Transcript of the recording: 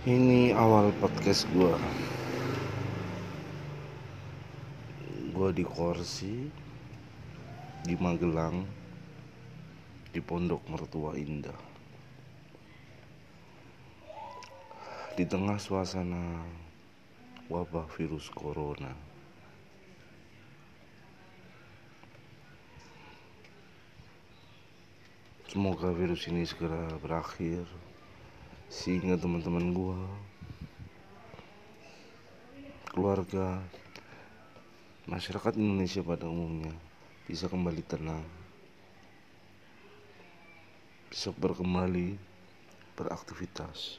Ini awal podcast gue Gue di Korsi Di Magelang Di Pondok Mertua Indah. Di tengah suasana Wabah virus Corona. Semoga virus ini segera berakhir sehingga teman-teman gua keluarga masyarakat Indonesia pada umumnya bisa kembali tenang bisa berkembali beraktivitas